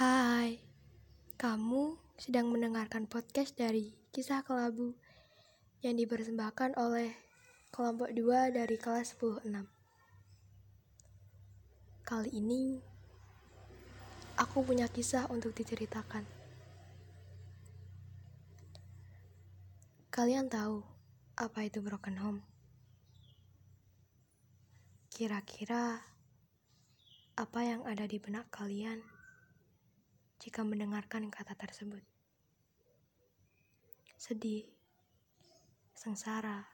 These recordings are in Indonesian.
Hai, kamu sedang mendengarkan podcast dari Kisah Kelabu yang dipersembahkan oleh kelompok 2 dari kelas 106. Kali ini, aku punya kisah untuk diceritakan. Kalian tahu apa itu broken home? Kira-kira apa yang ada di benak kalian jika mendengarkan kata tersebut? Sedih, sengsara,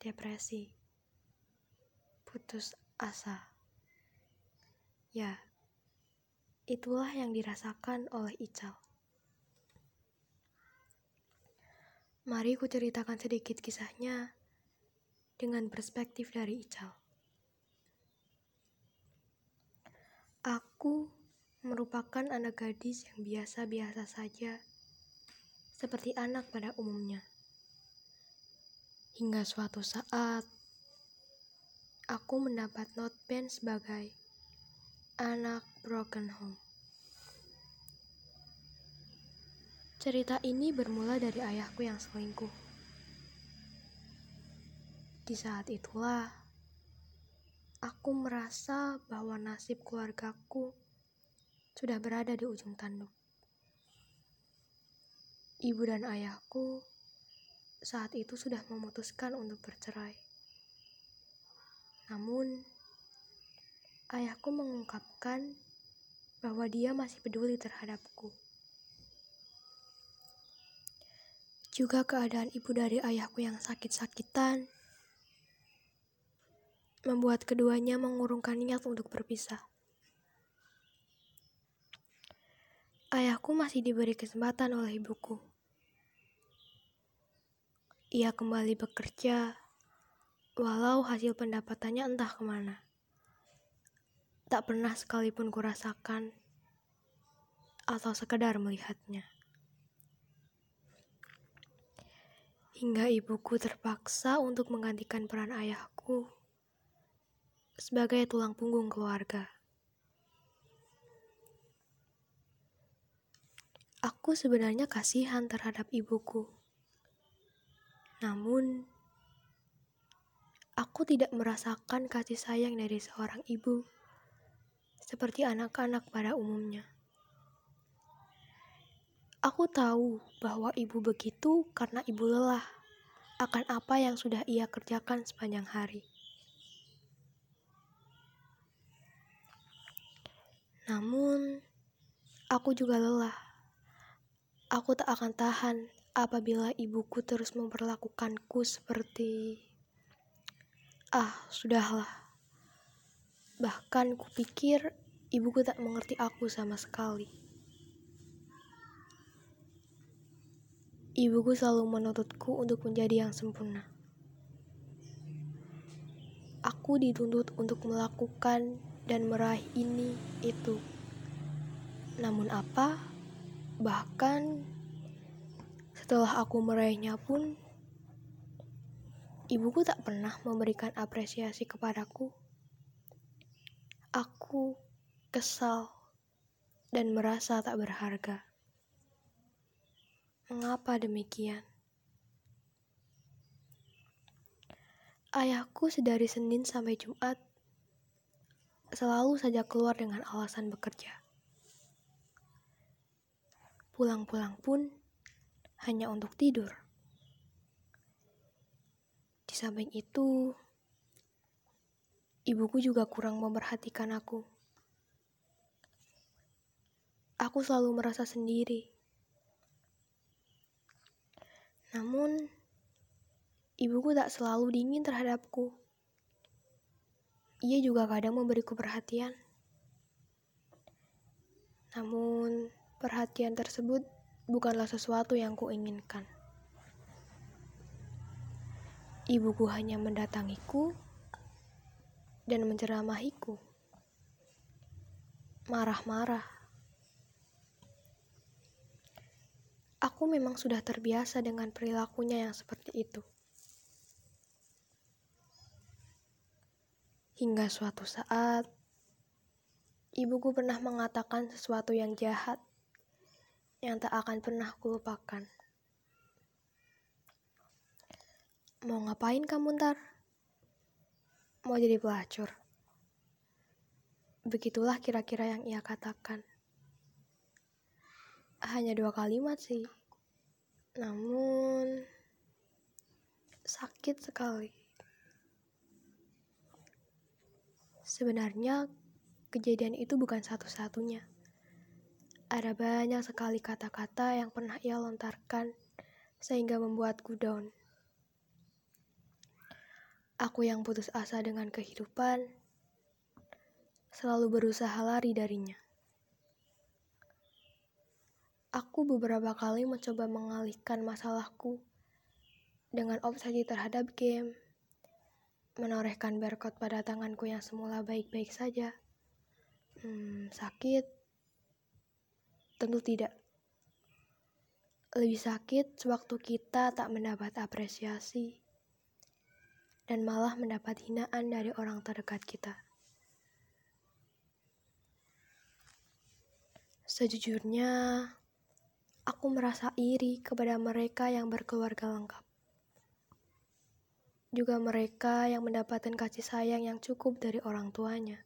depresi, putus asa. Ya, itulah yang dirasakan oleh Ical. Mari ku ceritakan sedikit kisahnya dengan perspektif dari Ical. Aku merupakan anak gadis yang biasa-biasa saja, seperti anak pada umumnya. Hingga suatu saat, aku mendapat note pen sebagai anak broken home. Cerita ini bermula dari ayahku yang selingkuh. Di saat itulah, aku merasa bahwa nasib keluargaku sudah berada di ujung tanduk. Ibu dan ayahku saat itu sudah memutuskan untuk bercerai. Namun, ayahku mengungkapkan bahwa dia masih peduli terhadapku. Juga keadaan ibu dari ayahku yang sakit-sakitan membuat keduanya mengurungkan niat untuk berpisah. Ayahku masih diberi kesempatan oleh ibuku. Ia kembali bekerja, walau hasil pendapatannya entah ke mana. Tak pernah sekalipun kurasakan atau sekedar melihatnya. Hingga ibuku terpaksa untuk menggantikan peran ayahku sebagai tulang punggung keluarga. Aku sebenarnya kasihan terhadap ibuku. Namun, aku tidak merasakan kasih sayang dari seorang ibu seperti anak-anak pada umumnya. Aku tahu bahwa ibu begitu karena ibu lelah akan apa yang sudah ia kerjakan sepanjang hari. Namun, aku juga lelah. Aku tak akan tahan apabila ibuku terus memperlakukanku seperti... Ah, sudahlah. Bahkan kupikir ibuku tak mengerti aku sama sekali. Ibuku selalu menuntutku untuk menjadi yang sempurna. Aku dituntut untuk melakukan dan meraih ini itu. Namun apa? Bahkan setelah aku meraihnya pun ibuku tak pernah memberikan apresiasi kepadaku. Aku kesal dan merasa tak berharga. Mengapa demikian? Ayahku sedari Senin sampai Jumat selalu saja keluar dengan alasan bekerja. Pulang-pulang pun hanya untuk tidur. Di samping itu, ibuku juga kurang memperhatikan aku. Aku selalu merasa sendiri. Namun, ibuku tak selalu dingin terhadapku ia juga kadang memberiku perhatian. Namun, perhatian tersebut bukanlah sesuatu yang kuinginkan. Ibuku hanya mendatangiku dan menceramahiku. Marah-marah. Aku memang sudah terbiasa dengan perilakunya yang seperti itu. Hingga suatu saat, Ibuku pernah mengatakan sesuatu yang jahat yang tak akan pernah kulupakan. Mau ngapain kamu ntar? Mau jadi pelacur? Begitulah kira-kira yang ia katakan. Hanya dua kalimat sih. Namun sakit sekali. Sebenarnya Kejadian itu bukan satu-satunya. Ada banyak sekali kata-kata yang pernah ia lontarkan sehingga membuatku down. Aku yang putus asa dengan kehidupan selalu berusaha lari darinya. Aku beberapa kali mencoba mengalihkan masalahku dengan obsesi terhadap game, menorehkan barcode pada tanganku yang semula baik-baik saja Hmm, sakit? Tentu tidak. Lebih sakit sewaktu kita tak mendapat apresiasi dan malah mendapat hinaan dari orang terdekat kita. Sejujurnya, aku merasa iri kepada mereka yang berkeluarga lengkap. Juga mereka yang mendapatkan kasih sayang yang cukup dari orang tuanya.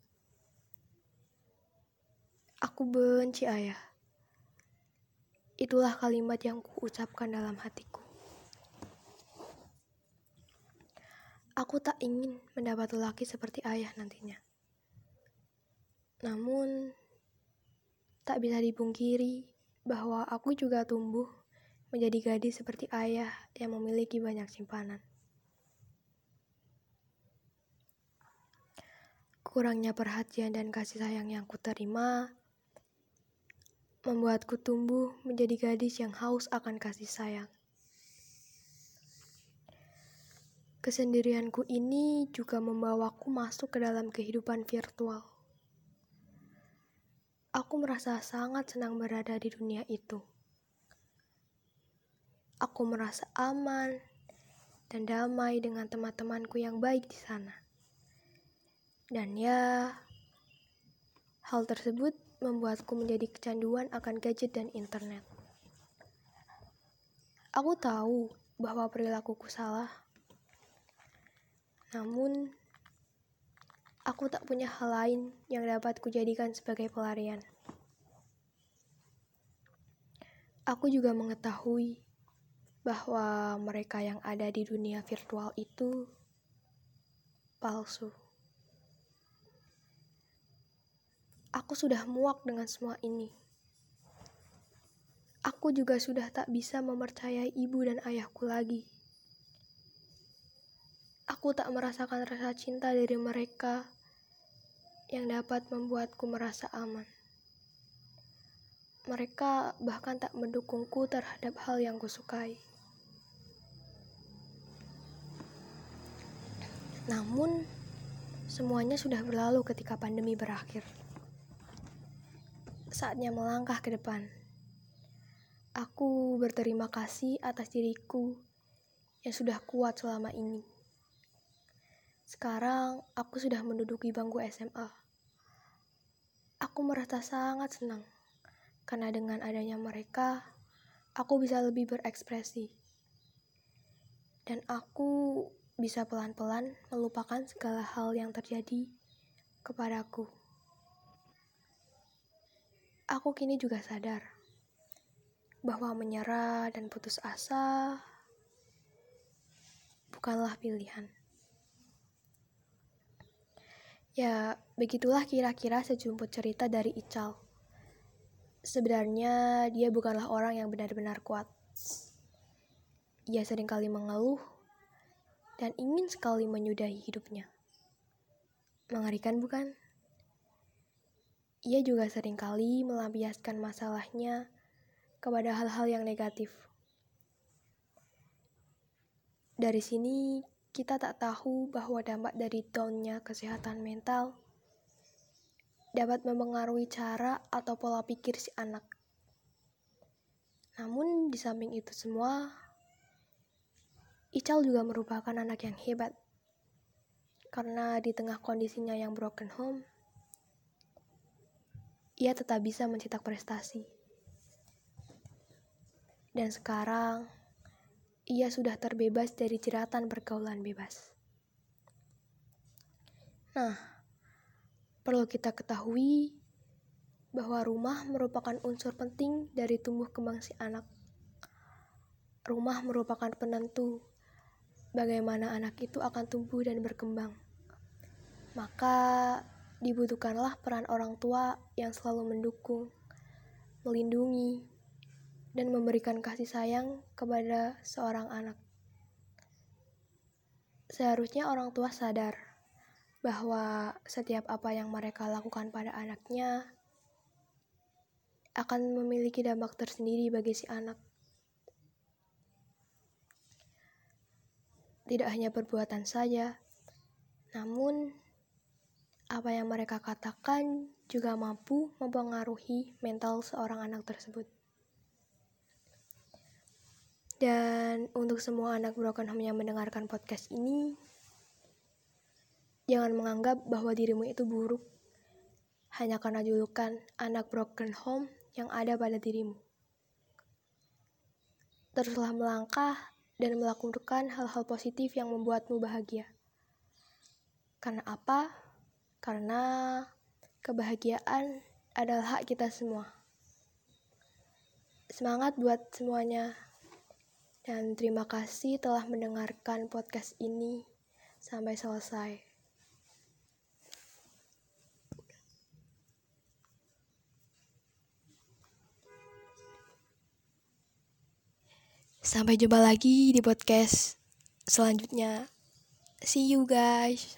Aku benci ayah. Itulah kalimat yang kuucapkan dalam hatiku. Aku tak ingin mendapat lelaki seperti ayah nantinya. Namun, tak bisa dipungkiri bahwa aku juga tumbuh menjadi gadis seperti ayah yang memiliki banyak simpanan. Kurangnya perhatian dan kasih sayang yang kuterima membuatku tumbuh menjadi gadis yang haus akan kasih sayang. Kesendirianku ini juga membawaku masuk ke dalam kehidupan virtual. Aku merasa sangat senang berada di dunia itu. Aku merasa aman dan damai dengan teman-temanku yang baik di sana. Dan ya, hal tersebut membuatku menjadi kecanduan akan gadget dan internet. Aku tahu bahwa perilakuku salah, namun aku tak punya hal lain yang dapat kujadikan sebagai pelarian. Aku juga mengetahui bahwa mereka yang ada di dunia virtual itu palsu. Aku sudah muak dengan semua ini. Aku juga sudah tak bisa mempercayai ibu dan ayahku lagi. Aku tak merasakan rasa cinta dari mereka yang dapat membuatku merasa aman. Mereka bahkan tak mendukungku terhadap hal yang kusukai. Namun, semuanya sudah berlalu ketika pandemi berakhir saatnya melangkah ke depan. Aku berterima kasih atas diriku yang sudah kuat selama ini. Sekarang aku sudah menduduki bangku SMA. Aku merasa sangat senang karena dengan adanya mereka, aku bisa lebih berekspresi. Dan aku bisa pelan-pelan melupakan segala hal yang terjadi kepadaku. Aku kini juga sadar bahwa menyerah dan putus asa bukanlah pilihan. Ya, begitulah kira-kira sejumput cerita dari Ical. Sebenarnya dia bukanlah orang yang benar-benar kuat. Ia sering kali mengeluh dan ingin sekali menyudahi hidupnya. Mengerikan bukan? Ia juga sering kali melampiaskan masalahnya kepada hal-hal yang negatif. Dari sini, kita tak tahu bahwa dampak dari downnya kesehatan mental dapat mempengaruhi cara atau pola pikir si anak. Namun, di samping itu semua, Ical juga merupakan anak yang hebat. Karena di tengah kondisinya yang broken home, ia tetap bisa mencetak prestasi. Dan sekarang, ia sudah terbebas dari jeratan pergaulan bebas. Nah, perlu kita ketahui bahwa rumah merupakan unsur penting dari tumbuh kembang si anak. Rumah merupakan penentu bagaimana anak itu akan tumbuh dan berkembang. Maka dibutuhkanlah peran orang tua yang selalu mendukung, melindungi, dan memberikan kasih sayang kepada seorang anak. Seharusnya orang tua sadar bahwa setiap apa yang mereka lakukan pada anaknya akan memiliki dampak tersendiri bagi si anak. Tidak hanya perbuatan saja, namun apa yang mereka katakan juga mampu mempengaruhi mental seorang anak tersebut. Dan untuk semua anak broken home yang mendengarkan podcast ini, jangan menganggap bahwa dirimu itu buruk hanya karena julukan anak broken home yang ada pada dirimu. Teruslah melangkah dan melakukan hal-hal positif yang membuatmu bahagia. Karena apa? Karena kebahagiaan adalah hak kita semua. Semangat buat semuanya. Dan terima kasih telah mendengarkan podcast ini sampai selesai. Sampai jumpa lagi di podcast selanjutnya. See you guys.